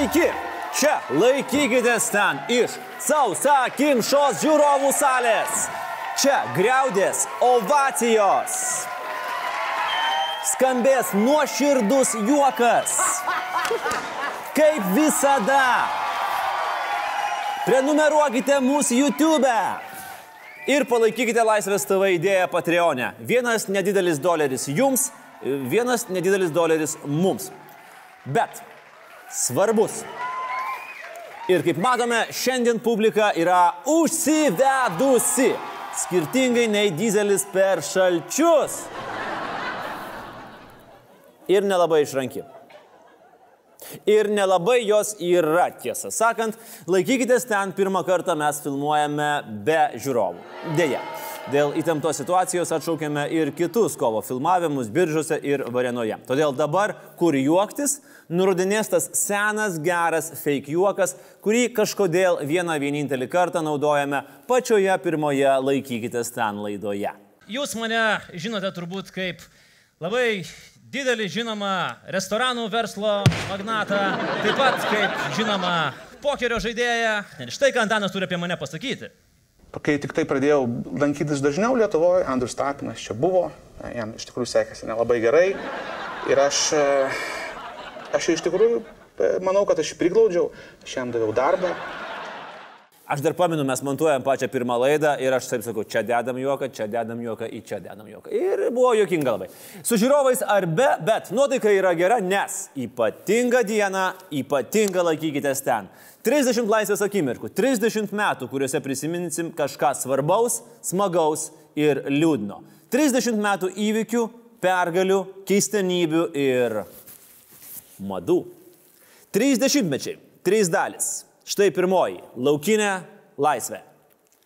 Sveiki! Čia laikykitės ten iš sausakimšos žiūrovų salės. Čia greudės ovacijos. Skambės nuoširdus juokas. Kaip visada. Prenumeruokite mūsų YouTube. Ir palaikykite Laisvės TV idėją Patreonė. Vienas nedidelis doleris jums, vienas nedidelis doleris mums. Bet svarbus. Ir kaip matome, šiandien publika yra užsivedusi. Skirtingai nei dizelis per šalčius. Ir nelabai išranki. Ir nelabai jos yra, tiesą sakant. Laikykitės ten, pirmą kartą mes filmuojame be žiūrovų. Deja. Dėl įtemptos situacijos atšaukėme ir kitus kovo filmavimus biržose ir Varenoje. Todėl dabar, kur juoktis, nurodinės tas senas geras fake juokas, kurį kažkodėl vieną vienintelį kartą naudojame pačioje pirmoje laikykitės ten laidoje. Jūs mane žinote turbūt kaip labai didelį žinomą restoranų verslo magnatą, taip pat kaip žinoma pokerio žaidėją. Ir štai ką Antanas turi apie mane pasakyti. Kai tik tai pradėjau lankytis dažniau Lietuvoje, Andrius Tapinas čia buvo, jam iš tikrųjų sekėsi nelabai gerai. Ir aš, aš iš tikrųjų manau, kad aš jį priglaudžiau, aš jam daviau darbą. Aš dar pamenu, mes montuojam pačią pirmą laidą ir aš taip sakau, čia dedam juoką, čia dedam juoką, į čia dedam juoką. Ir buvo juokinga labai. Su žiūrovais ar be, bet nuotaika yra gera, nes ypatinga diena, ypatinga laikykitės ten. 30 laisvės akimirkų, 30 metų, kuriuose prisiminsim kažką svarbaus, smagaus ir liūdno. 30 metų įvykių, pergalių, keistenybių ir madų. 30 mečiai, 3 dalis. Štai pirmoji - laukinė laisvė.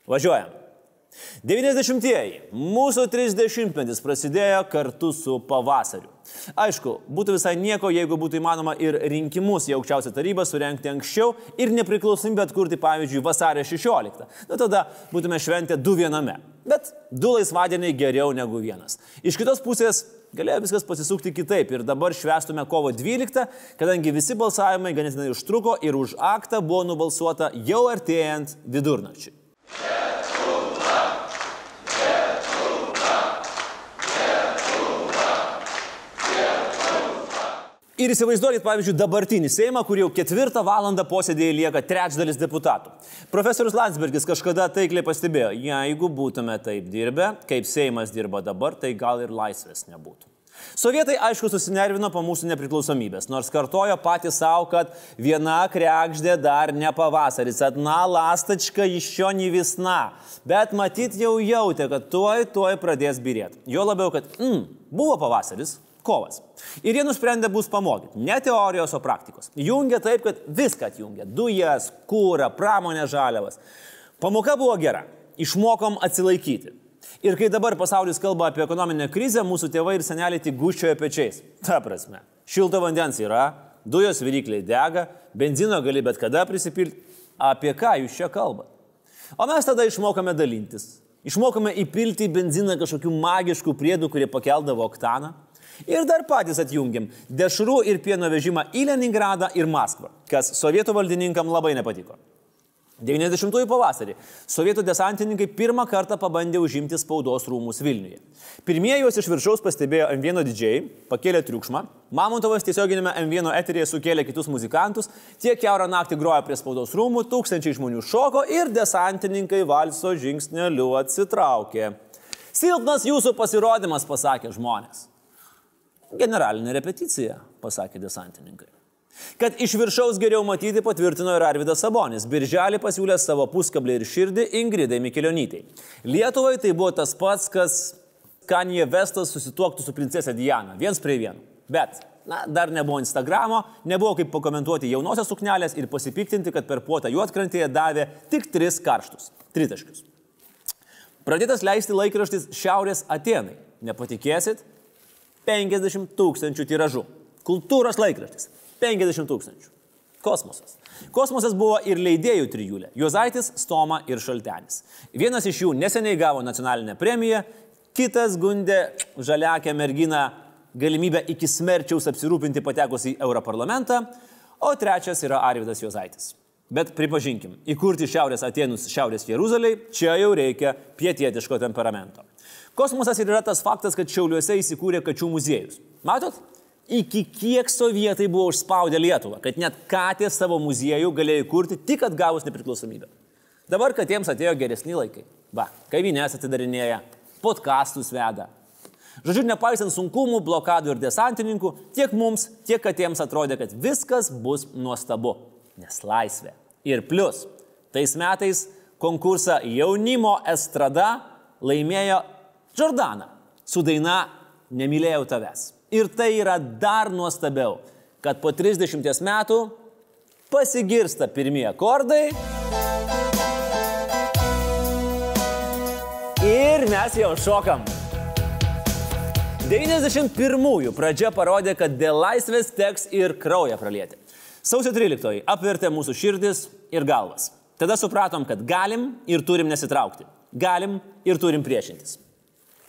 Važiuojam. 90-ieji. Mūsų 30-metis prasidėjo kartu su pavasariu. Aišku, būtų visai nieko, jeigu būtų įmanoma ir rinkimus į aukščiausią tarybą surenkti anksčiau ir nepriklausomybę atkurti, pavyzdžiui, vasario 16. Nu tada būtume šventę du viename. Bet du laisvadieniai geriau negu vienas. Iš kitos pusės galėjo viskas pasisukti kitaip ir dabar švestume kovo 12, kadangi visi balsavimai ganėtinai užtruko ir už aktą buvo nubalsuota jau artėjant vidurnakčiui. Ir įsivaizduokit, pavyzdžiui, dabartinį Seimą, kur jau ketvirtą valandą posėdėje lieka trečdalis deputatų. Profesorius Landsbergis kažkada taikliai pastebėjo, jeigu būtume taip dirbę, kaip Seimas dirba dabar, tai gal ir laisvės nebūtų. Sovietai aišku susinervino po mūsų nepriklausomybės, nors kartojo patys savo, kad viena krekždė dar ne pavasaris, atna lastačka iš šio nevisna, bet matyt jau jautė, kad tuoj, tuoj pradės birėti. Jo labiau, kad mm, buvo pavasaris, kovas. Ir jie nusprendė bus pamokyti. Ne teorijos, o praktikos. Jungia taip, kad viską atjungia. Dujas, kūrą, pramonę žaliavas. Pamoka buvo gera. Išmokom atsilaikyti. Ir kai dabar pasaulis kalba apie ekonominę krizę, mūsų tėvai ir seneliai tik guščioja pečiais. Ta prasme. Šilto vandens yra, dujos virikliai dega, benzino gali bet kada prisipilti. Apie ką jūs čia kalbate? O mes tada išmokame dalintis. Išmokame įpilti į benziną kažkokių magiškų priedų, kurie pakeldavo oktaną. Ir dar patys atjungiam dešrų ir pieno vežimą į Leningradą ir Maskvą, kas sovietų valdininkam labai nepatiko. 90-ųjų pavasarį sovietų desantininkai pirmą kartą pabandė užimti spaudos rūmus Vilniuje. Pirmieji juos iš viršaus pastebėjo M1 didžiai, pakėlė triukšmą, Mamontovas tiesioginėme M1 eterėje sukėlė kitus muzikantus, tiek keurą naktį grojo prie spaudos rūmų, tūkstančiai žmonių šoko ir desantininkai valso žingsneliu atsitraukė. Silpnas jūsų pasirodymas, pasakė žmonės. Generalinė repeticija, pasakė desantininkai. Kad iš viršaus geriau matyti patvirtino ir Arvidas Sabonis. Birželį pasiūlė savo puskablį ir širdį Ingridai Mikelionytei. Lietuvai tai buvo tas pats, kas Kanye Vestas susituoktų su princesė Diana. Viens prie vieno. Bet na, dar nebuvo Instagramo, nebuvo kaip pakomentuoti jaunosios suknelės ir pasipiktinti, kad per puotą juotkrantėje davė tik tris karštus. Tritaškius. Pradėtas leisti laikraštis Šiaurės Atenai. Nepatikėsit, 50 tūkstančių tiražų. Kultūros laikraštis. 50 tūkstančių. Kosmosas. Kosmosas buvo ir leidėjų trijulė - Juozaitis, Stoma ir Šaltenis. Vienas iš jų neseniai gavo nacionalinę premiją, kitas gundė žaliakę merginą galimybę iki smerčiaus apsirūpinti patekus į Europarlamentą, o trečias yra Arvidas Jozaitis. Bet pripažinkim, įkurti Šiaurės Atenus Šiaurės Jeruzaliai čia jau reikia pietietiško temperamento. Kosmosas ir yra tas faktas, kad Šiauliuose įsikūrė kačių muziejus. Matot? Iki kiek sovietai buvo užspaudę Lietuvą, kad net katė savo muziejų galėjo įkurti tik atgavus nepriklausomybę. Dabar katėms atėjo geresni laikai. Va, kavinės atidarinėja, podkastus veda. Žodžiu, nepaisant sunkumų, blokadų ir desantininkų, tiek mums, tiek katėms atrodė, kad viskas bus nuostabu, nes laisvė. Ir plus, tais metais konkursą jaunimo estrada laimėjo Jordana su daina Nemylėjau tavęs. Ir tai yra dar nuostabiau, kad po 30 metų pasigirsta pirmieji akordai. Ir mes jau šokam. 91-ųjų pradžia parodė, kad dėl laisvės teks ir kraują pralieti. Sausio 13-oji apvertė mūsų širdis ir galvas. Tada supratom, kad galim ir turim nesitraukti. Galim ir turim priešintis.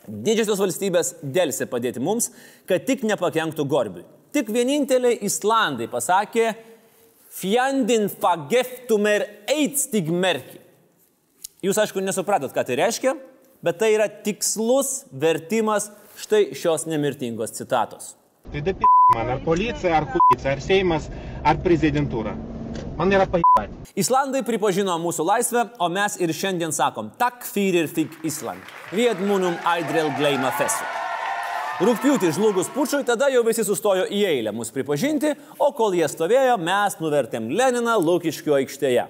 Didžiosios valstybės dėlsi padėti mums, kad tik nepakenktų Gorbiui. Tik vieninteliai Islandai pasakė, Fjandin fageftumer eitstigmerki. Jūs aišku nesupratot, ką tai reiškia, bet tai yra tikslus vertimas štai šios nemirtingos citatos. Tai da p... man, ar policija, ar huica, ar Seimas, ar prezidentūra. Man yra pahipat. Islandai pripažino mūsų laisvę, o mes ir šiandien sakom tak fyrir fik Island. Viet munum aidrel gleima fesu. Rūpiutį žlugus pučiui, tada jau visi sustojo į eilę mus pripažinti, o kol jie stovėjo, mes nuvertėm Leniną Lukiškio aikštėje.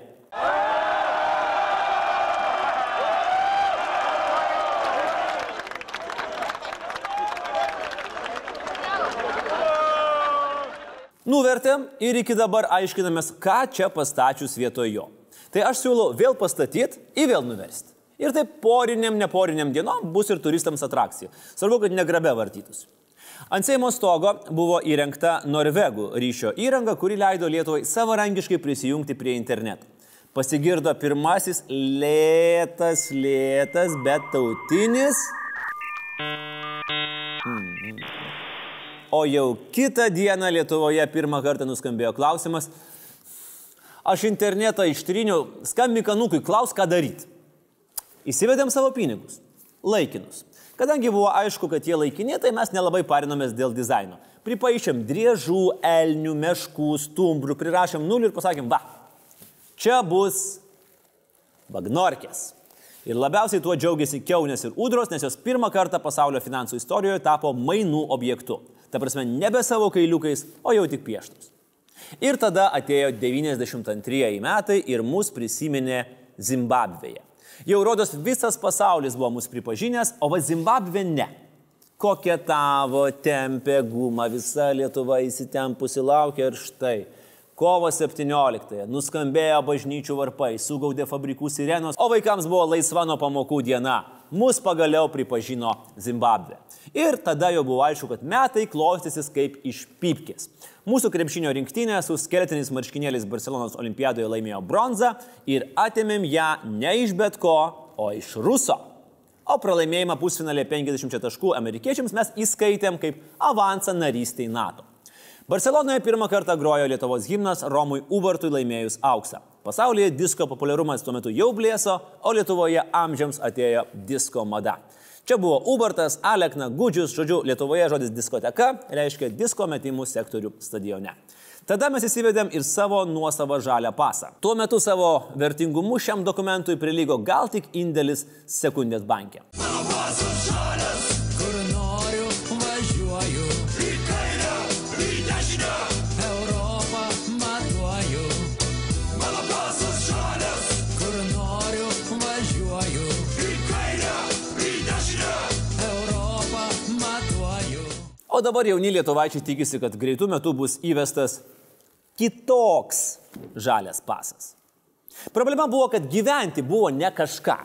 Nuvertėm ir iki dabar aiškinamės, ką čia pastačius vietoj jo. Tai aš siūlau vėl pastatyti ir vėl nuversti. Ir taip poriniam, neporiniam dienom bus ir turistams atrakcija. Svarbu, kad negrabe vartytus. Ant Seimo stogo buvo įrengta Norvegų ryšio įranga, kuri leido Lietuvai savarankiškai prisijungti prie interneto. Pasigirdo pirmasis lėtas, lėtas, bet tautinis. O jau kitą dieną Lietuvoje pirmą kartą nuskambėjo klausimas, aš internetą ištryniau, skambink anukui, klaus, ką daryti. Įsivedėm savo pinigus, laikinus. Kadangi buvo aišku, kad jie laikini, tai mes nelabai parinomės dėl dizaino. Pripaišėm driežų, elnių, meškų, stumbrų, prirašėm nulį ir pasakėm, va, čia bus bagnorkės. Ir labiausiai tuo džiaugiasi keunės ir udros, nes jos pirmą kartą pasaulio finansų istorijoje tapo mainų objektu. Ta prasme, nebe savo kailiukais, o jau tik pieštus. Ir tada atėjo 92 metai ir mus prisiminė Zimbabvėje. Jau rodos visas pasaulis buvo mus pripažinęs, o va Zimbabvė ne. Kokia tavo tempė guma, visa Lietuva įsitempusi laukia ir štai. Kovo 17-ąją nuskambėjo bažnyčių varpai, sugaudė fabrikų sirenos, o vaikams buvo laisva nuo pamokų diena. Mus pagaliau pripažino Zimbabvė. Ir tada jau buvo aišku, kad metai klostysis kaip iš pypkės. Mūsų krepšinio rinktinė su skeletiniais marškinėliais Barcelonos olimpiadoje laimėjo bronzą ir atėmėm ją ne iš bet ko, o iš ruso. O pralaimėjimą pusfinalė 50 taškų amerikiečiams mes įskaitėm kaip avansą narystiai NATO. Barcelonoje pirmą kartą grojo Lietuvos gimnas Romui Ubartui laimėjus auksą. Pasaulyje disko populiarumas tuo metu jau blėso, o Lietuvoje amžiams atėjo disko mada. Čia buvo Ubartas, Alekna, Gudžius, žodžiu, Lietuvoje žodis diskoteka reiškia disko metimų sektorių stadione. Tada mes įsivedėm ir savo nuosavą žalę pasą. Tuo metu savo vertingumu šiam dokumentui prilygo gal tik indėlis sekundės bankė. Kur O dabar jauni lietuvaičiai tikisi, kad greitų metų bus įvestas kitoks žalias pasas. Problema buvo, kad gyventi buvo ne kažką.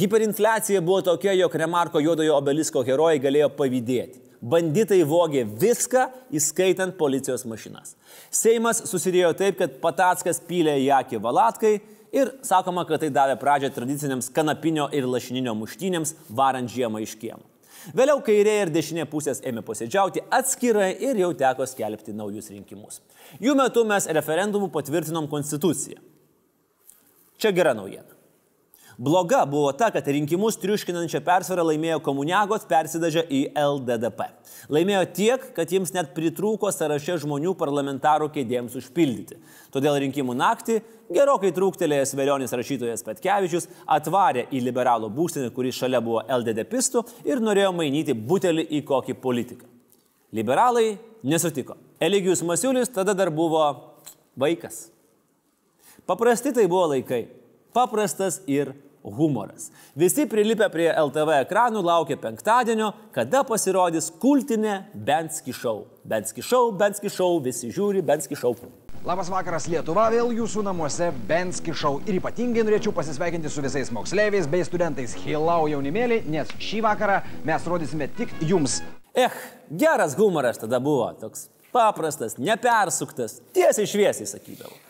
Hiperinfliacija buvo tokia, jog Remarko juodojo obelisko herojai galėjo pavydėti. Banditai vogė viską, įskaitant policijos mašinas. Seimas susidėjo taip, kad Patackas pylė į akį valatkai ir sakoma, kad tai davė pradžią tradiciniams kanapinio ir lašininio muštynėms varant žiemą iš kiemo. Vėliau kairė ir dešinė pusės ėmė posėdžiauti atskirai ir jau teko skelbti naujus rinkimus. Jų metu mes referendumu patvirtinom konstituciją. Čia gera naujiena. Bloga buvo ta, kad rinkimus triuškinančią persvarą laimėjo komuniagos persidažę į LDDP. Laimėjo tiek, kad jiems net pritrūko sąraše žmonių parlamentarų kėdėms užpildyti. Todėl rinkimų naktį gerokai trūktelėjęs vėlionis rašytojas Petkevičius atvarė į liberalų būstinę, kuris šalia buvo LDDPistų ir norėjo mainyti butelį į kokį politiką. Liberalai nesutiko. Eligijus Masiulis tada dar buvo vaikas. Paprasti tai buvo laikai. Paprastas ir humoras. Visi prilipę prie LTV ekranų laukia penktadienio, kada pasirodys kultinė Benski šou. Benski šou, Benski šou, visi žiūri Benski šou. Labas vakaras Lietuva, vėl jūsų namuose Benski šou. Ir ypatingai norėčiau pasisveikinti su visais moksleiviais bei studentais Hilau jaunimėlį, nes šį vakarą mes rodysime tik jums. Eh, geras humoras tada buvo, toks paprastas, nepersuktas, tiesiai šviesiai sakydavau.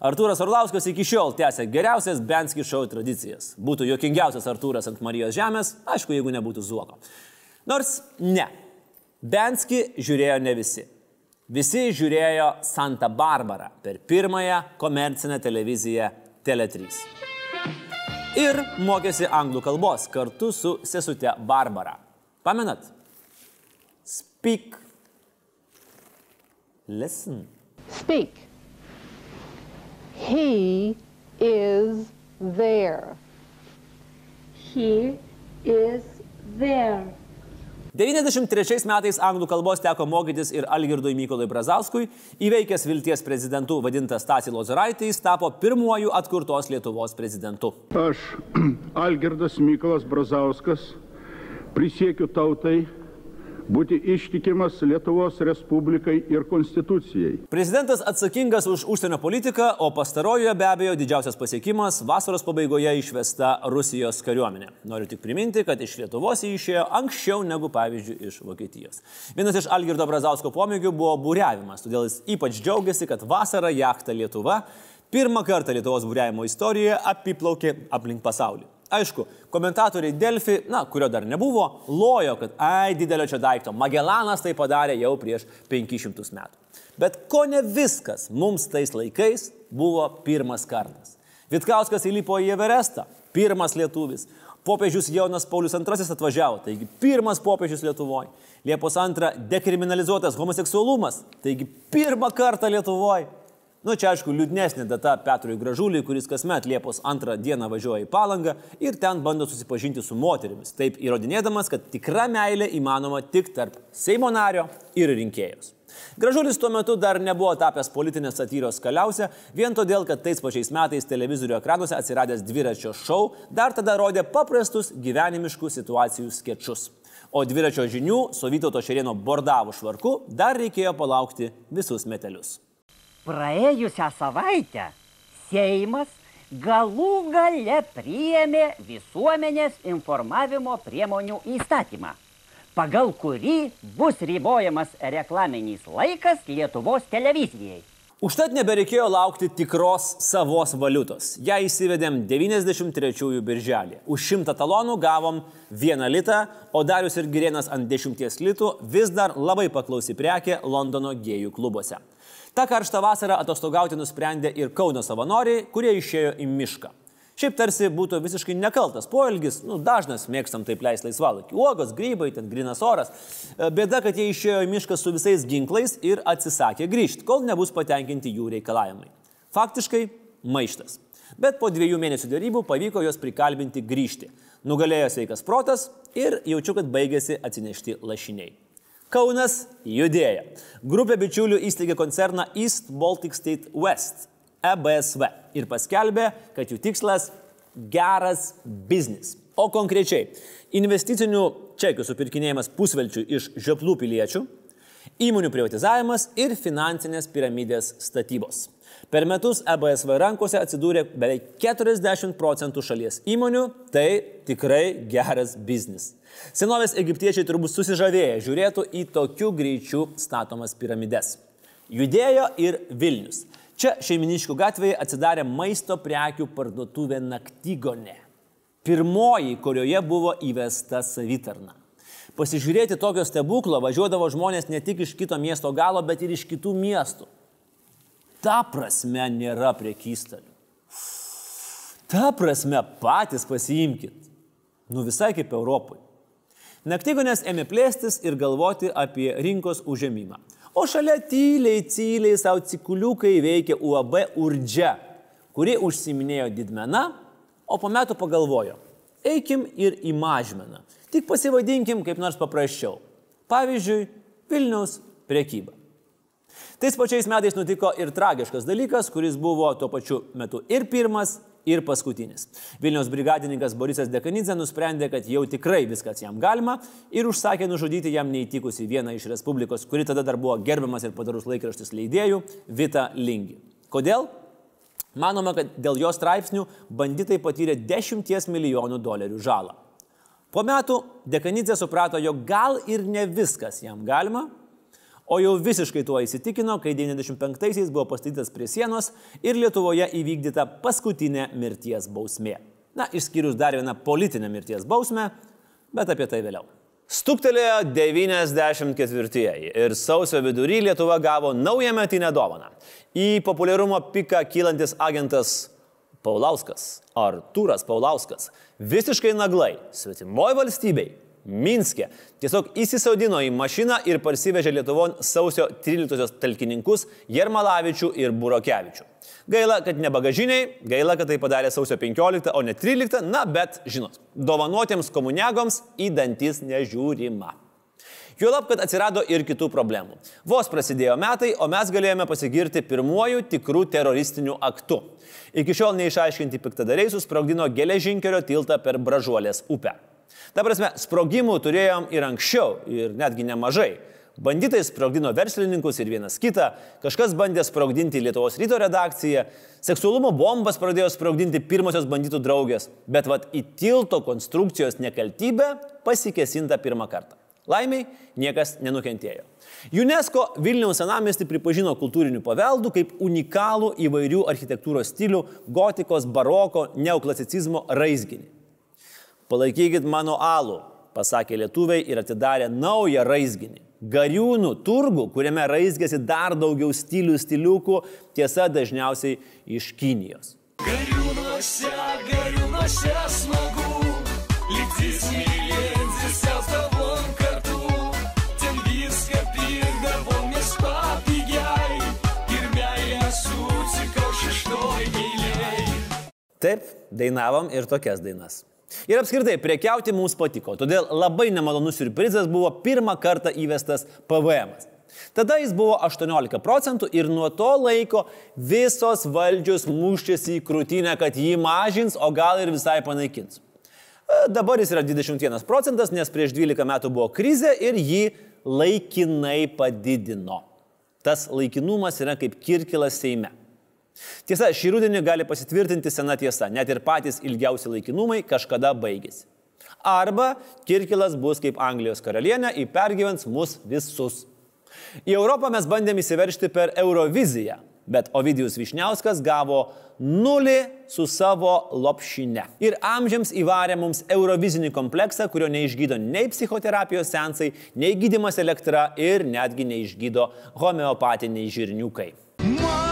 Artūras Orlauskas iki šiol tęsia geriausias Benski šou tradicijas. Būtų jokingiausias Artūras ant Marijos žemės, aišku, jeigu nebūtų Zuoko. Nors ne. Benski žiūrėjo ne visi. Visi žiūrėjo Santa Barbara per pirmąją komercinę televiziją Tele3. Ir mokėsi anglų kalbos kartu su sesute Barbara. Pamenat? Speak. Listen. Speak. He is there. He is there. 93 metais anglų kalbos teko mokytis ir Algirdui Mykolai Brazauskui, įveikęs Vilties prezidentu vadintas Stasi Lozoraitis, tapo pirmuoju atkurtos Lietuvos prezidentu. Aš, Algirdas Mykolas Brazauskas, prisiekiu tautai būti ištikimas Lietuvos Respublikai ir Konstitucijai. Prezidentas atsakingas už užsienio politiką, o pastarojoje be abejo didžiausias pasiekimas - vasaros pabaigoje išvesta Rusijos kariuomenė. Noriu tik priminti, kad iš Lietuvos jį išėjo anksčiau negu pavyzdžiui iš Vokietijos. Vienas iš Algirdo Brazausko pomėgių buvo būriavimas, todėl jis ypač džiaugiasi, kad vasarą jachta Lietuva pirmą kartą Lietuvos būriavimo istorijoje apiplaukė aplink pasaulį. Aišku, komentatoriai Delfi, na, kurio dar nebuvo, lojo, kad ai, didelio čia daikto. Magellanas tai padarė jau prieš 500 metų. Bet ko ne viskas mums tais laikais buvo pirmas kartas. Vitkauskas įlipo į Everestą, pirmas lietuvis. Popiežius Jonas Paulius II atvažiavo, taigi pirmas popiežius Lietuvoje. Liepos 2 dekriminalizuotas homoseksualumas, taigi pirmą kartą Lietuvoje. Nu, čia aišku, liūdnesnė data Petrui Gražuliui, kuris kasmet Liepos antrą dieną važiuoja į Palangą ir ten bando susipažinti su moterimis, taip įrodinėdamas, kad tikra meilė įmanoma tik tarp Seimo nario ir rinkėjos. Gražulis tuo metu dar nebuvo tapęs politinės satyros kaliausia, vien todėl, kad tais pačiais metais televizorių ekranuose atsiradęs dviračio šou dar tada rodė paprastus gyvenimiškų situacijų sketčius. O dviračio žinių su Vytauto Šerėno bordavų švarku dar reikėjo palaukti visus metelius. Praėjusią savaitę Seimas galų gale priėmė visuomenės informavimo priemonių įstatymą, pagal kurį bus ribojamas reklaminis laikas Lietuvos televizijai. Užtat nebereikėjo laukti tikros savos valiutos. Ja įsivedėm 93 birželį. Už 100 talonų gavom 1 litą, o Darius ir Girėnas ant 10 litų vis dar labai paklausi prekė Londono gėjų klubuose. Ta karštą vasarą atostogauti nusprendė ir Kauno savanoriai, kurie išėjo į mišką. Šiaip tarsi būtų visiškai nekaltas poelgis, nu, dažnas mėgstam taip leisti laisvalaikį. Uogos, grybai, ten grinas oras. Bėda, kad jie išėjo į mišką su visais ginklais ir atsisakė grįžti, kol nebus patenkinti jų reikalavimai. Faktiškai maištas. Bet po dviejų mėnesių dėrybų pavyko juos prikalbinti grįžti. Nugalėjo sveikas protas ir jaučiu, kad baigėsi atsinešti lašiniai. Kaunas judėja. Grupė bičiulių įsteigė koncerną East Baltic State West EBSV ir paskelbė, kad jų tikslas - geras biznis. O konkrečiai - investicinių čekių supirkinėjimas pusvelčių iš žioplų piliečių, įmonių privatizavimas ir finansinės piramidės statybos. Per metus EBSV rankose atsidūrė beveik 40 procentų šalies įmonių, tai tikrai geras biznis. Senovės egiptiečiai turbūt susižavėję žiūrėtų į tokių greičių statomas piramides. Judėjo ir Vilnius. Čia šeiminiškų gatvėje atsidarė maisto prekių parduotuvė Naktigonė. Pirmoji, kurioje buvo įvesta savitarna. Pasižiūrėti tokio stebuklo važiuodavo žmonės ne tik iš kito miesto galo, bet ir iš kitų miestų. Ta prasme nėra priekystalių. Ta prasme patys pasiimkit. Nu visai kaip Europoje. Naktygonės ėmė plėstis ir galvoti apie rinkos užėmimą. O šalia tyliai, tyliai savo cikuliukai veikė UAB Urdžia, kuri užsiminėjo didmena, o po metų pagalvojo, eikim ir į mažmeną. Tik pasivadinkim kaip nors paprasčiau. Pavyzdžiui, Vilniaus priekyba. Tais pačiais metais nutiko ir tragiškas dalykas, kuris buvo tuo pačiu metu ir pirmas, ir paskutinis. Vilniaus brigadininkas Borisas Dekanidze nusprendė, kad jau tikrai viskas jam galima ir užsakė nužudyti jam neįtikusi vieną iš Respublikos, kuri tada dar buvo gerbiamas ir padarus laikraštis leidėjų, Vita Lingi. Kodėl? Manoma, kad dėl jo straipsnių banditai patyrė 10 milijonų dolerių žalą. Po metų Dekanidze suprato, jog gal ir ne viskas jam galima, o jau visiškai tuo įsitikino, kai 95-aisiais buvo pastatytas prie sienos ir Lietuvoje įvykdyta paskutinė mirties bausmė. Na, išskyrus dar vieną politinę mirties bausmę, bet apie tai vėliau. Stuktelėjo 94-ieji ir sausio vidury Lietuva gavo naują metinę dovaną. Į populiarumo piką kylantis agentas Paulauskas, Artūras Paulauskas, visiškai naglai, svetimoji valstybei, Minske, tiesiog įsisaudino į mašiną ir parsivežė Lietuvon sausio 13-osios talkininkus Jermalavičių ir Burokevičių. Gaila, kad ne bagažiniai, gaila, kad tai padarė sausio 15, o ne 13, na bet, žinot, dovanotiems komuniagoms į dantis nežiūrima. Juolab, kad atsirado ir kitų problemų. Vos prasidėjo metai, o mes galėjome pasigirti pirmuoju tikrų teroristiniu aktu. Iki šiol neišaiškinti piktadariai susprogdino geležinkelio tiltą per Bražuolės upę. Ta prasme, sprogimų turėjom ir anksčiau, ir netgi nemažai. Banditai sprogdino verslininkus ir vienas kitą, kažkas bandė sprogdinti Lietuvos ryto redakciją, seksualumo bombas pradėjo sprogdinti pirmosios banditų draugės, bet vad į tilto konstrukcijos nekaltybę pasikesinta pirmą kartą. Laimiai niekas nenukentėjo. UNESCO Vilniaus senamestį pripažino kultūriniu paveldu kaip unikalų įvairių architektūros stilių - gotikos, baroko, neoklasicizmo raizginį. Palaikykit mano alų, pasakė lietuviai ir atidarė naują raizginį. Gariūnų turgų, kuriame raizgėsi dar daugiau stilių stiliukų, tiesa dažniausiai iš Kinijos. Gariūnuose, gariūnuose smagu, lytis mylintis eltavom kartu, ten viską pirkdavom mes papigiai ir meilę sucikau šeštoj eiliai. Taip, dainavom ir tokias dainas. Ir apskritai, prekiauti mums patiko, todėl labai nemalonus surprizas buvo pirmą kartą įvestas PVM. -as. Tada jis buvo 18 procentų ir nuo to laiko visos valdžios muščiasi į krūtinę, kad jį mažins, o gal ir visai panaikins. E, Dabar jis yra 21 procentas, nes prieš 12 metų buvo krizė ir jį laikinai padidino. Tas laikinumas yra kaip kirkilas Seime. Tiesa, šį rudenį gali pasitvirtinti sena tiesa, net ir patys ilgiausi laikinumai kažkada baigėsi. Arba Kirkilas bus kaip Anglijos karalienė, įpergyvens mus visus. Į Europą mes bandėm įsiveršti per Euroviziją, bet Ovidijus Višniauskas gavo nulį su savo lopšinė. Ir amžiams įvarė mums Eurovizinį kompleksą, kurio neišgydo nei psichoterapijos sensai, nei gydimas elektra ir netgi neišgydo homeopatiniai žirniukai. Svaigų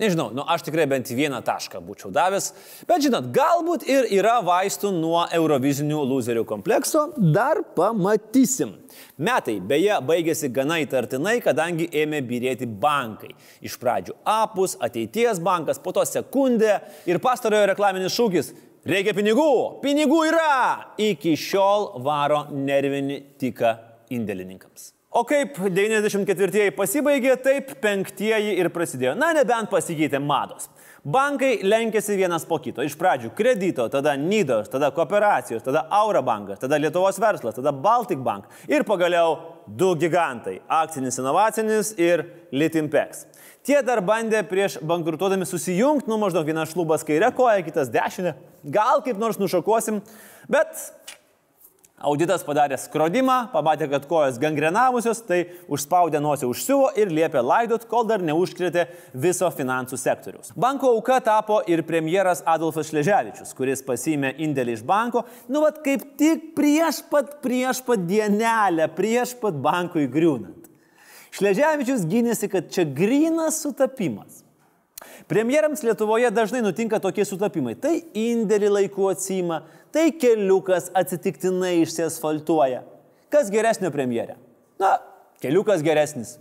Nežinau, nu aš tikrai bent vieną tašką būčiau davęs, bet žinot, galbūt ir yra vaistų nuo Eurovizinių loserių komplekso, dar pamatysim. Metai beje baigėsi gana įtartinai, kadangi ėmė birėti bankai. Iš pradžių Apus, ateities bankas, po to sekundė ir pastarojo reklaminis šūkis - reikia pinigų, pinigų yra! Iki šiol varo nervinį tiką indėlininkams. O kaip 94-ieji pasibaigė, taip penktieji ir prasidėjo. Na, nebent pasikeitė mados. Bankai lenkėsi vienas po kito. Iš pradžių kredito, tada Nidos, tada kooperacijos, tada Aura bankas, tada Lietuvos verslas, tada Baltic Bank ir pagaliau du gigantai - akcinis inovacinis ir Litimpex. Tie dar bandė prieš bankrutuodami susijungti, nu maždaug vienas šlubas kairė koja, kitas dešinė. Gal kaip nors nušokuosim, bet Auditas padarė skrodimą, pamatė, kad kojos gangrenavusios, tai užspaudė nosį užsiuvo ir liepė laidot, kol dar neužkrėtė viso finansų sektoriaus. Banko auka tapo ir premjeras Adolfas Šleževičius, kuris pasiėmė indėlį iš banko, nu vad kaip tik prieš pat, prieš pat dienelę, prieš pat bankui griūnant. Šleževičius gynėsi, kad čia grinas sutapimas. Premjerams Lietuvoje dažnai nutinka tokie sutapimai. Tai indėlį laiku atsima, tai keliukas atsitiktinai išsiasfaltuoja. Kas geresnio premjerė? Na, keliukas geresnis.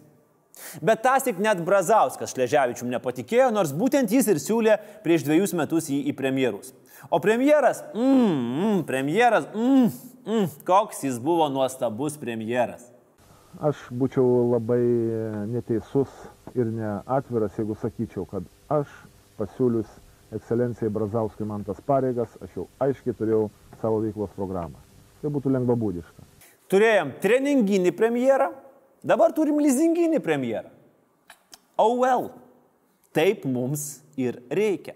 Bet tas tik net Brazauskas Šleževičium nepatikėjo, nors būtent jis ir siūlė prieš dviejus metus jį į premjerus. O premjeras, mm, mm, premjeras, mm, mm, koks jis buvo nuostabus premjeras. Aš būčiau labai neteisus ir neatviras, jeigu sakyčiau, kad aš pasiūlius ekscelencijai Brazauskui man tas pareigas, aš jau aiškiai turėjau savo veiklos programą. Tai būtų lengvabūdiška. Turėjom treninginį premjerą, dabar turim lizinginį premjerą. Oh well, taip mums ir reikia.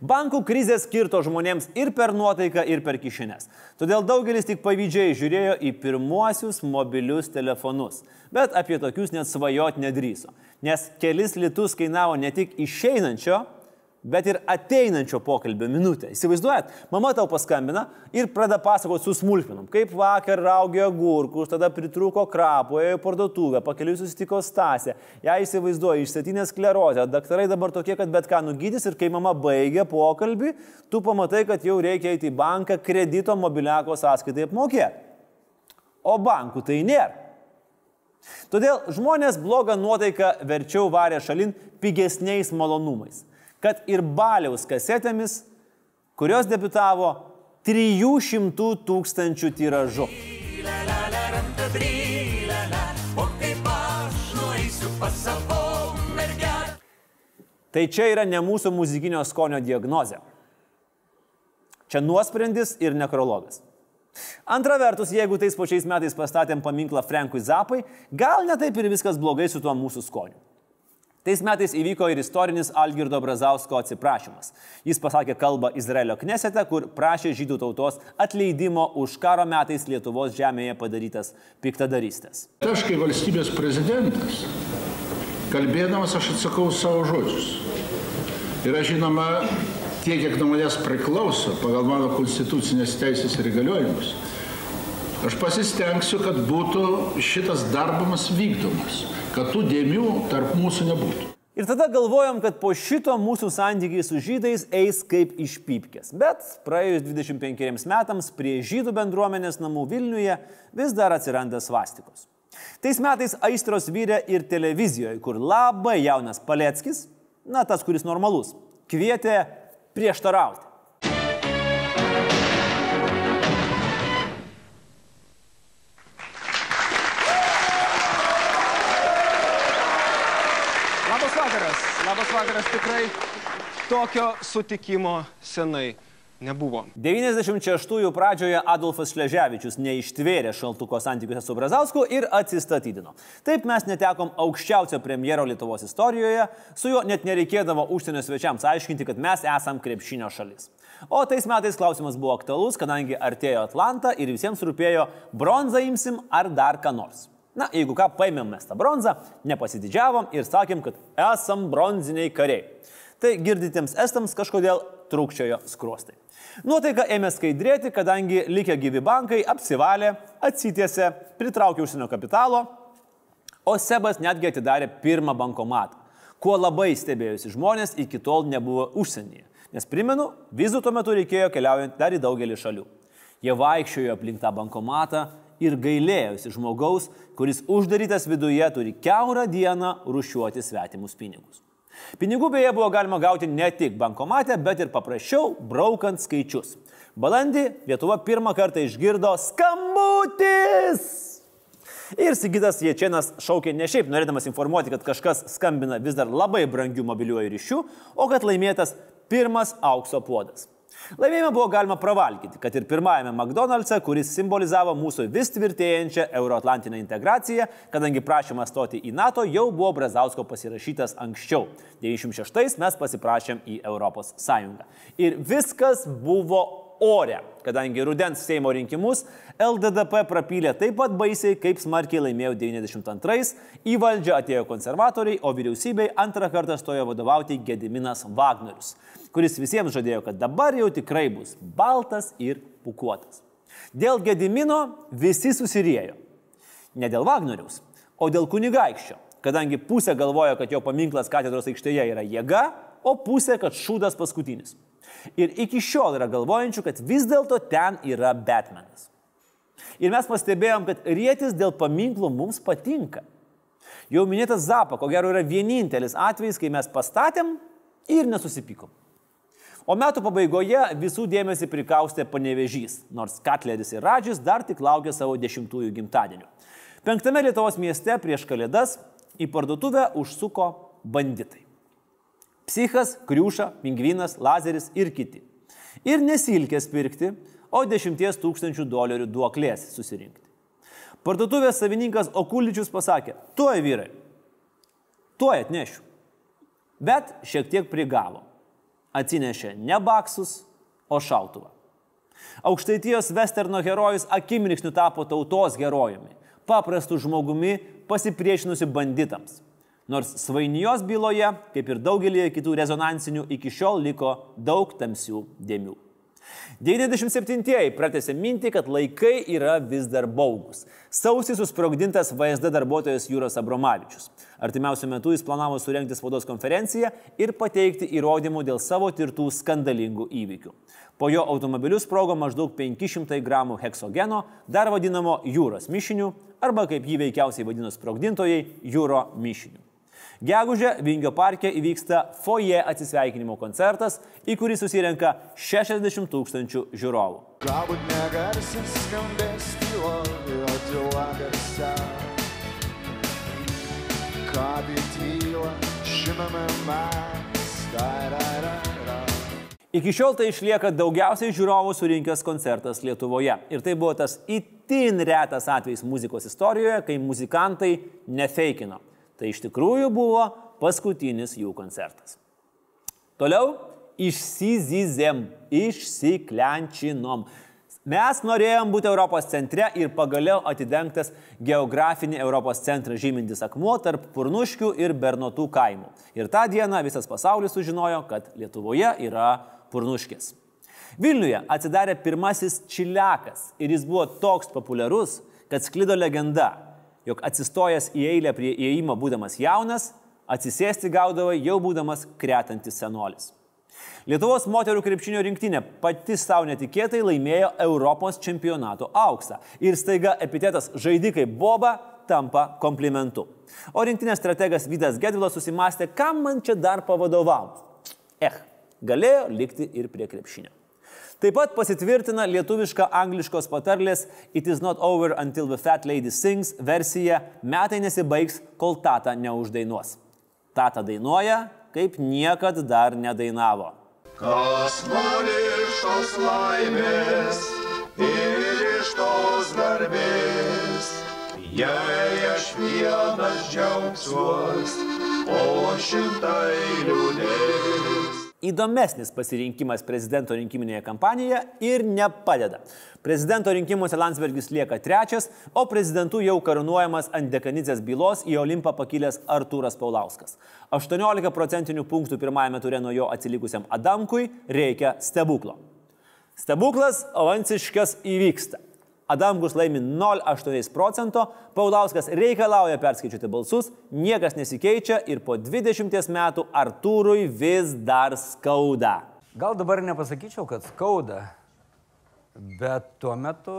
Bankų krizė skirto žmonėms ir per nuotaiką, ir per kišenės. Todėl daugelis tik pavydžiai žiūrėjo į pirmuosius mobilius telefonus, bet apie tokius net svajot nedryso, nes kelis litus kainavo ne tik išeinančio, bet ir ateinančio pokalbio minutę. Įsivaizduojat, mama tau paskambina ir pradeda pasakoti su smulkmenom, kaip vakar raugė agurkus, tada pritruko krapo, ėjo į parduotuvę, pakeliui susitiko stasę, ją įsivaizduoja išsėtinę sklerozę, daktarai dabar tokie, kad bet ką nugydys ir kai mama baigia pokalbį, tu pamatai, kad jau reikia eiti į banką kredito mobiliako sąskaitai apmokėti. O bankų tai nėra. Todėl žmonės blogą nuotaiką verčiau varė šalin pigesniais malonumais kad ir baliaus kasetėmis, kurios debitavo 300 tūkstančių tiražu. Tai čia yra ne mūsų muzikinio skonio diagnozė. Čia nuosprendis ir nekrologas. Antra vertus, jeigu tais pačiais metais pastatėm paminklą Frankui Zapai, gal netaip ir viskas blogai su tuo mūsų skoniu. Tais metais įvyko ir istorinis Algirdo Brazausko atsiprašymas. Jis pasakė kalbą Izraelio knesete, kur prašė žydų tautos atleidimo už karo metais Lietuvos žemėje padarytas piktadarystės. Aš kaip valstybės prezidentas, kalbėdamas aš atsakau savo žodžius. Ir aš žinoma, tiek, kiek nuo manęs priklauso pagal mano konstitucinės teisės ir įgaliojimus, aš pasistengsiu, kad būtų šitas darbas vykdomas kad tų dėmių tarp mūsų nebūtų. Ir tada galvojom, kad po šito mūsų santykiai su žydais eis kaip iš pypkės. Bet praėjus 25 metams prie žydų bendruomenės namų Vilniuje vis dar atsiranda svastikos. Tais metais aistros vyrė ir televizijoje, kur labai jaunas Paleckis, na tas, kuris normalus, kvietė prieštarauti. Vakaras tikrai tokio sutikimo senai nebuvo. 96-ųjų pradžioje Adolfas Šleževičius neištvėrė šaltuko santykiuose su Brazausku ir atsistatydino. Taip mes netekom aukščiausio premjero Lietuvos istorijoje, su juo net nereikėdavo užsienio svečiams aiškinti, kad mes esam krepšinio šalis. O tais metais klausimas buvo aktualus, kadangi artėjo Atlantą ir visiems rūpėjo bronzą imsim ar dar ką nors. Na, jeigu ką, paėmėm mes tą bronzą, nepasididžiavom ir sakėm, kad esam bronziniai kariai. Tai girditiems estams kažkodėl trūkčiojo skruostai. Nuotaika ėmė skaidrėti, kadangi likę gyvi bankai apsivalė, atsitėse, pritraukė užsienio kapitalo, o Sebas netgi atidarė pirmą bankomatą, kuo labai stebėjusi žmonės iki tol nebuvo užsienyje. Nes primenu, vizų tuo metu reikėjo keliaujant dar į daugelį šalių. Jie vaikščiojo aplink tą bankomatą ir gailėjosi žmogaus, kuris uždarytas viduje turi keurą dieną rušiuoti svetimus pinigus. Pinigų beje buvo galima gauti ne tik bankomate, bet ir paprasčiau, braukant skaičius. Balandį Lietuva pirmą kartą išgirdo skambutis. Ir Sigitas Ječienas šaukė ne šiaip norėdamas informuoti, kad kažkas skambina vis dar labai brangių mobiliuoju ryšiu, o kad laimėtas pirmas aukso puodas. Laimėjimą buvo galima pravalgyti, kad ir pirmajame McDonald'se, kuris simbolizavo mūsų vis tvirtėjančią euroatlantinę integraciją, kadangi prašymas stoti į NATO jau buvo Brazausko pasirašytas anksčiau. 96 mes pasiprašėm į Sąjungą. Ir viskas buvo ore, kadangi rudens Seimo rinkimus LDDP prapylė taip pat baisiai, kaip smarkiai laimėjo 92, į valdžią atėjo konservatoriai, o vyriausybei antrą kartą stojo vadovauti Gediminas Wagnerius, kuris visiems žadėjo, kad dabar jau tikrai bus baltas ir pukuotas. Dėl Gedimino visi susirėjo. Ne dėl Wagnerius, o dėl kunigaikščio, kadangi pusė galvoja, kad jo paminklas katedros aikštėje yra jėga, o pusė, kad šūdas paskutinis. Ir iki šiol yra galvojančių, kad vis dėlto ten yra Batmanas. Ir mes pastebėjom, kad rėtis dėl paminklų mums patinka. Jau minėtas Zapa, ko gero, yra vienintelis atvejis, kai mes pastatėm ir nesusipykom. O metų pabaigoje visų dėmesį prikaustė panevežys, nors Katleris ir Radžis dar tik laukia savo dešimtųjų gimtadienio. Penktame Lietuvos mieste prieš Kalėdas į parduotuvę užsuko banditai. Psichas, Kriuša, Pingvinas, Lazeris ir kiti. Ir nesilkės pirkti, o 10 tūkstančių dolerių duoklės susirinkti. Parduotuvės savininkas Okuličius pasakė, tuoj vyrai, tuoj atnešiu. Bet šiek tiek prigavo. Atsinešė ne baksus, o šautuvą. Aukštaitijos westerno herojus akimirksniu tapo tautos herojumi, paprastu žmogumi pasipriešinusi banditams. Nors Svainijos byloje, kaip ir daugelį kitų rezonansinių, iki šiol liko daug tamsių dėmių. 97-ieji pratęsė mintį, kad laikai yra vis dar baugus. Sausį susprogdintas VSD darbuotojas Jūros Abromavičius. Artimiausiu metu jis planavo surenkti spaudos konferenciją ir pateikti įrodymų dėl savo tirtų skandalingų įvykių. Po jo automobiliu sprogo maždaug 500 gramų heksogeno, dar vadinamo jūros mišiniu, arba kaip jį veikiausiai vadino sprogdintojai, jūro mišiniu. Gegužė Vingio parke įvyksta foje atsisveikinimo koncertas, į kurį susirenka 60 tūkstančių žiūrovų. Galbūt negarsis skambės tylo, jo tyla garsia. Ką tyla, žinome mes. Da, da, da, da. Iki šiol tai išlieka daugiausiai žiūrovų surinkęs koncertas Lietuvoje. Ir tai buvo tas itin retas atvejis muzikos istorijoje, kai muzikantai nefeikino. Tai iš tikrųjų buvo paskutinis jų koncertas. Toliau išsizizėm, išsiklenčinom. Mes norėjom būti Europos centre ir pagaliau atidengtas geografinį Europos centrą žymintis akmuo tarp Purnuškių ir Bernotų kaimų. Ir tą dieną visas pasaulis sužinojo, kad Lietuvoje yra Purnuškės. Vilniuje atsidarė pirmasis čiliakas ir jis buvo toks populiarus, kad sklido legenda, jog atsistojęs į eilę prie įėjimo būdamas jaunas, atsisėsti gaudavo jau būdamas kretantis senolis. Lietuvos moterų krepšinio rinktinė pati savo netikėtai laimėjo Europos čempionato auksą ir staiga epitetas žaidikai Boba tampa komplimentu. O rinktinės strategas Vydas Gedvilas susimastė, kam man čia dar pavadovauti. Eh, galėjo likti ir prie krepšinio. Taip pat pasitvirtina lietuviška angliškos patarlės It is not over until the fat lady sings versija Metai nesibaigs, kol tata neuždainuos. Tata dainuoja, kaip niekad dar nedainavo. Kas nori iš tos laimės ir iš tos garbės, jei aš vienas džiaugsiuos, o šimtai liūdės. Įdomesnis pasirinkimas prezidento rinkiminėje kampanijoje ir nepadeda. Prezidento rinkimuose Landsbergis lieka trečias, o prezidentu jau karūnuojamas ant dekanizės bylos į Olimpą pakilęs Artūras Paulauskas. 18 procentinių punktų pirmajame ture nuo jo atsilikusiam Adamkui reikia stebuklo. Stebuklas avanciškas įvyksta. Adamkus laimi 0,8 procento, Paulauskas reikalauja perskaičiuoti balsus, niekas nesikeičia ir po 20 metų Artūrui vis dar skauda. Gal dabar nepasakyčiau, kad skauda, bet tuo metu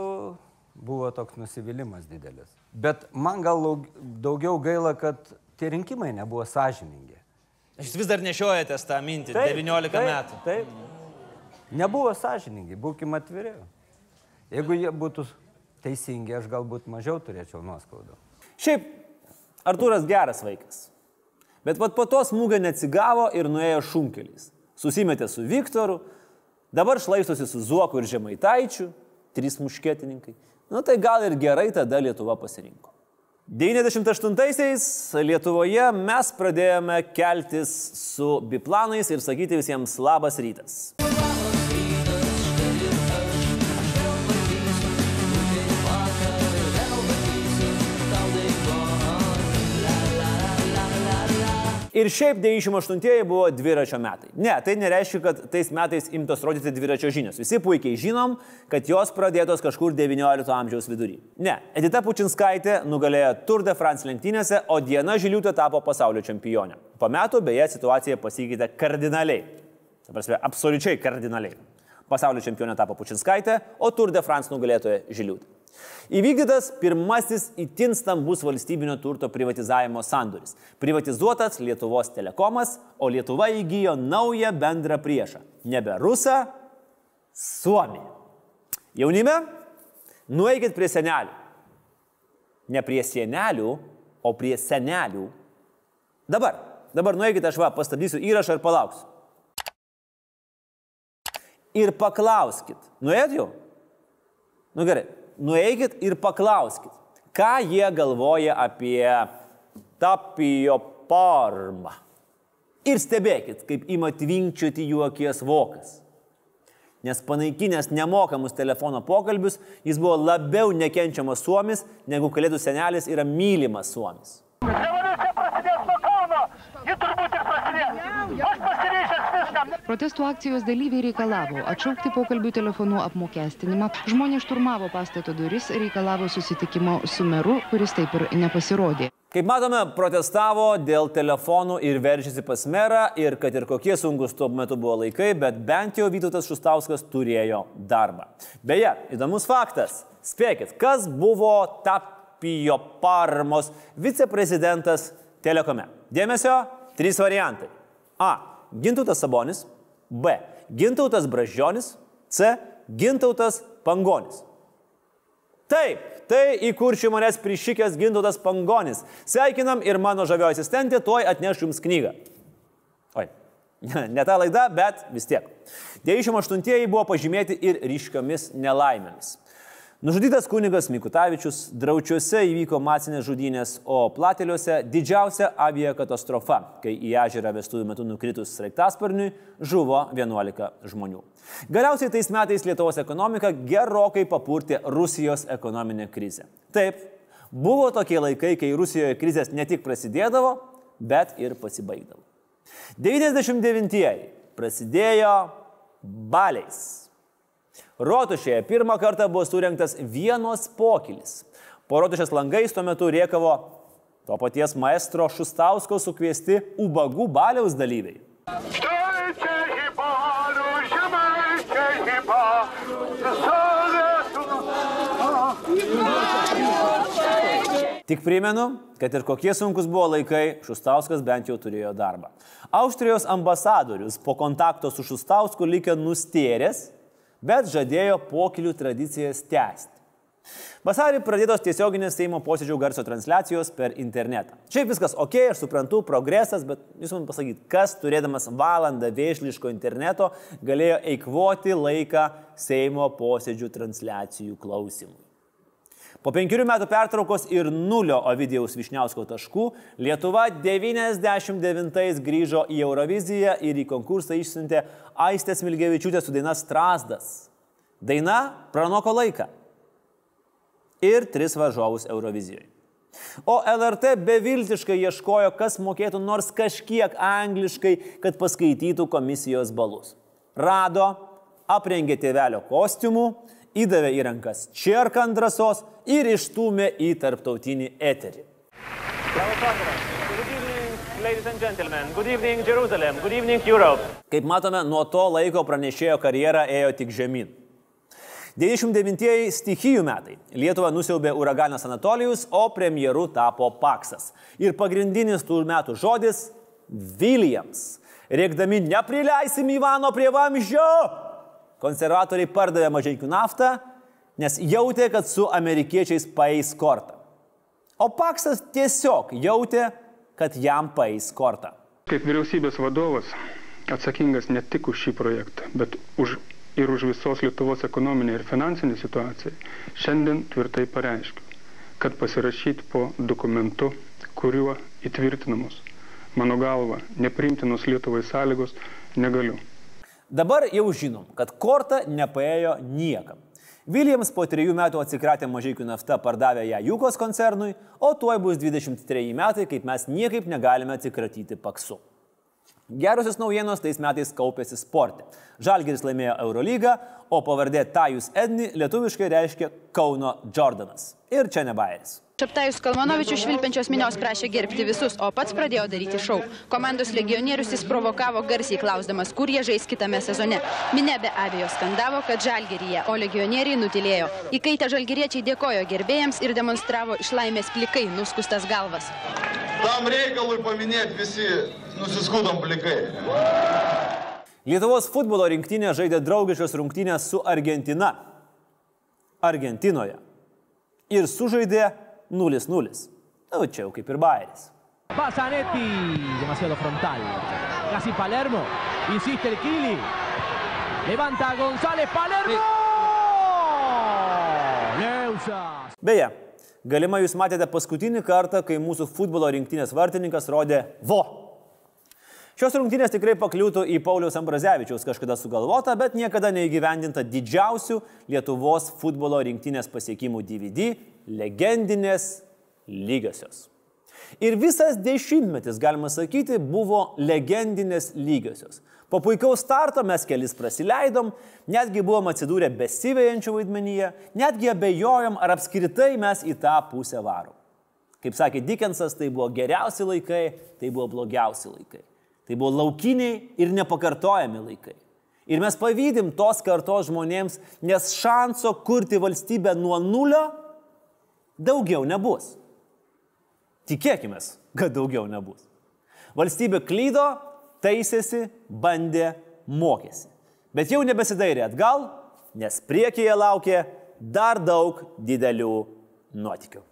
buvo toks nusivylimas didelis. Bet man gal daugiau gaila, kad tie rinkimai nebuvo sąžiningi. Jūs vis dar nešiojatės tą mintį, 19 taip, metų. Taip. Nebuvo sąžiningi, būkime atviri. Jeigu jie būtų teisingi, aš galbūt mažiau turėčiau nuoskaudų. Šiaip, Artūras geras vaikas. Bet vat po to smūgio neatsigavo ir nuėjo šunkeliais. Susimetė su Viktoru, dabar šlaistosi su Zuoku ir Žemaitaičiu, trys muškietininkai. Nu tai gal ir gerai tada Lietuva pasirinko. 98-aisiais Lietuvoje mes pradėjome keltis su biplanais ir sakyti visiems labas rytas. Ir šiaip 98-ieji buvo dviračio metai. Ne, tai nereiškia, kad tais metais imtos rodyti dviračio žinios. Visi puikiai žinom, kad jos pradėtos kažkur 19 amžiaus vidury. Ne, Edita Pučinskaitė nugalėjo Tour de France lenktynėse, o Diena Žiliūtė tapo pasaulio čempionė. Po metų beje situacija pasikeitė kardinaliai. Ta prasme, absoliučiai kardinaliai. Pasaulio čempionė tapo Pučinskaitė, o Tour de France nugalėtoja Žiliūtė. Įvykdytas pirmasis itin stambus valstybinio turto privatizavimo sandoris. Privatizuotas Lietuvos telekomas, o Lietuva įgyjo naują bendrą priešą. Nebe rusą, Suomiją. Jaunime, nueikit prie senelių. Ne prie senelių, o prie senelių. Dabar, dabar nueikit, aš va, pastabdysiu įrašą ir palauksiu. Ir paklauskit. Nuėjot jau? Nu gerai, nueikit ir paklauskit, ką jie galvoja apie tapijo parmą. Ir stebėkit, kaip ima tvinkčioti jų akies vokas. Nes panaikinęs nemokamus telefono pokalbius, jis buvo labiau nekenčiamas suomis, negu kalėdų senelis yra mylimas suomis. Revoliucija prasidės nuo Kauno, ji turbūt ir prasidės. Aš pasiryžęs viskam. Protesto akcijos dalyviai reikalavo atšaukti pokalbių telefonu apmokestinimą. Žmonės šturmavo pastato duris, reikalavo susitikimo su meru, kuris taip ir nepasirodė. Kaip matome, protestavo dėl telefonų ir veržėsi pas merą ir kad ir kokie sunkus tuo metu buvo laikai, bet bent jau Vytautas Šustauskas turėjo darbą. Beje, įdomus faktas. Spėkit, kas buvo Tapijo Parmos viceprezidentas Telekome? Dėmesio, trys variantai. A. Gintautas Sabonis. B. Gintautas Bražionis. C. Gintautas Pangonis. Taip, tai į kuršių manęs prišykęs Gintautas Pangonis. Sveikinam ir mano žavioji asistentė tuoj atneš jums knygą. Oi, ne ta laida, bet vis tiek. 98-ieji buvo pažymėti ir ryškiomis nelaimėmis. Nužudytas kunigas Mikutavičius, draučiuose įvyko masinės žudynės, o plateliuose didžiausia aviakatastrofa, kai į ežerą vestuvių metu nukritus sraigtasparniui žuvo 11 žmonių. Galiausiai tais metais Lietuvos ekonomika gerokai papurtė Rusijos ekonominė krizė. Taip, buvo tokie laikai, kai Rusijoje krizės ne tik prasidėdavo, bet ir pasibaigdavo. 99-ieji prasidėjo baliais. Rotušėje pirmą kartą buvo surinktas vienos pokylis. Po rotušės langais tuo metu riekavo to paties maestro Šustausko sukviesti ubagų baliaus dalyviai. Štai į balių, žemaičiai į balių, Tik primenu, kad ir kokie sunkus buvo laikai, Šustauskas bent jau turėjo darbą. Austrijos ambasadorius po kontakto su Šustausku likė nustėręs, bet žadėjo pokylių tradicijas tęsti. Vasarį pradėtos tiesioginės Seimo posėdžių garso transliacijos per internetą. Šiaip viskas ok, aš suprantu, progresas, bet jūs man pasakyti, kas turėdamas valandą vėžliško interneto galėjo eikvoti laiką Seimo posėdžių transliacijų klausimui. Po penkerių metų pertraukos ir nulio Ovidijaus Višniausko taškų Lietuva 99 grįžo į Euroviziją ir į konkursą išsiuntė Aistės Milgevičiūtė su daina Strasdas. Daina pranoko laiką. Ir tris varžovus Eurovizijoje. O LRT beviltiškai ieškojo, kas mokėtų nors kažkiek angliškai, kad paskaitytų komisijos balus. Rado, aprengė tėvelio kostiumų, įdavė į rankas čierką ant drąsos ir išstumė į tarptautinį eterį. Kaip matome, nuo to laiko pranešėjo karjera ėjo tik žemyn. 99-ieji stichijų metai. Lietuvą nusiaubė uraganas Anatolijus, o premjeru tapo Paksas. Ir pagrindinis tų metų žodis - Williams. Rėkdami neprileisim Ivano prie vamzdžio. Konservatoriai pardavė mažiekių naftą nes jautė, kad su amerikiečiais paeis kortą. O Paksas tiesiog jautė, kad jam paeis kortą. Kaip vyriausybės vadovas atsakingas ne tik už šį projektą, bet už, ir už visos Lietuvos ekonominę ir finansinę situaciją, šiandien tvirtai pareiškiu, kad pasirašyti po dokumentu, kuriuo įtvirtinamos, mano galva, neprimtinos Lietuvai sąlygos negaliu. Dabar jau žinom, kad korta nepaėjo niekam. Williams po trejų metų atsikratė mažiekių naftą, pardavė ją Jukos koncernui, o tuoj bus 23 metai, kaip mes niekaip negalime atsikratyti paksu. Gerosios naujienos tais metais kaupėsi sporte. Žalgeris laimėjo Eurolygą, o pavardė Tajus Edni lietuviškai reiškia Kauno Jordanas. Ir čia ne Bairis. Šaptajus Kalmanovičius švilpiančios minios prašė gerbti visus, o pats pradėjo daryti šau. Komandos legionierius jis provokavo garsiai klausdamas, kur jie žais kitame sezone. Minė be abejo skandavo, kad žalgeryje, o legionieriai nutilėjo. Įkaitę žalgeriečiai dėkojo gerbėjams ir demonstravo iš laimės plikai nuskustas galvas. Tam reikalui paminėti visi nusiskudom plikai. Lietuvos futbolo rinktinė žaidė draugiškas rungtynės su Argentina. Argentinoje. Ir sužaidė 0-0. Nu, čia jau kaip ir Bairis. Pasanetti, demasiado frontal. Casi Palermo. Insiste el Kili. Levanta González Palermo. Leusas. Beje, galima jūs matėte paskutinį kartą, kai mūsų futbolo rinktinės vartininkas rodė vo. Šios rungtynės tikrai pakliūtų į Pauliaus Ambrazevičiaus kažkada sugalvotą, bet niekada neįgyvendinta didžiausių Lietuvos futbolo rinktinės pasiekimų DVD - legendinės lygiosios. Ir visas dešimtmetis, galima sakyti, buvo legendinės lygiosios. Po puikaus starto mes kelis prasileidom, netgi buvom atsidūrę besivėjančių vaidmenyje, netgi abejojom, ar apskritai mes į tą pusę varom. Kaip sakė Dickensas, tai buvo geriausi laikai, tai buvo blogiausi laikai. Tai buvo laukiniai ir nepakartojami laikai. Ir mes pavydim tos kartos žmonėms, nes šanso kurti valstybę nuo nulio daugiau nebus. Tikėkime, kad daugiau nebus. Valstybė klydo, taisėsi, bandė, mokėsi. Bet jau nebesidairė atgal, nes priekyje laukė dar daug didelių nuotikių.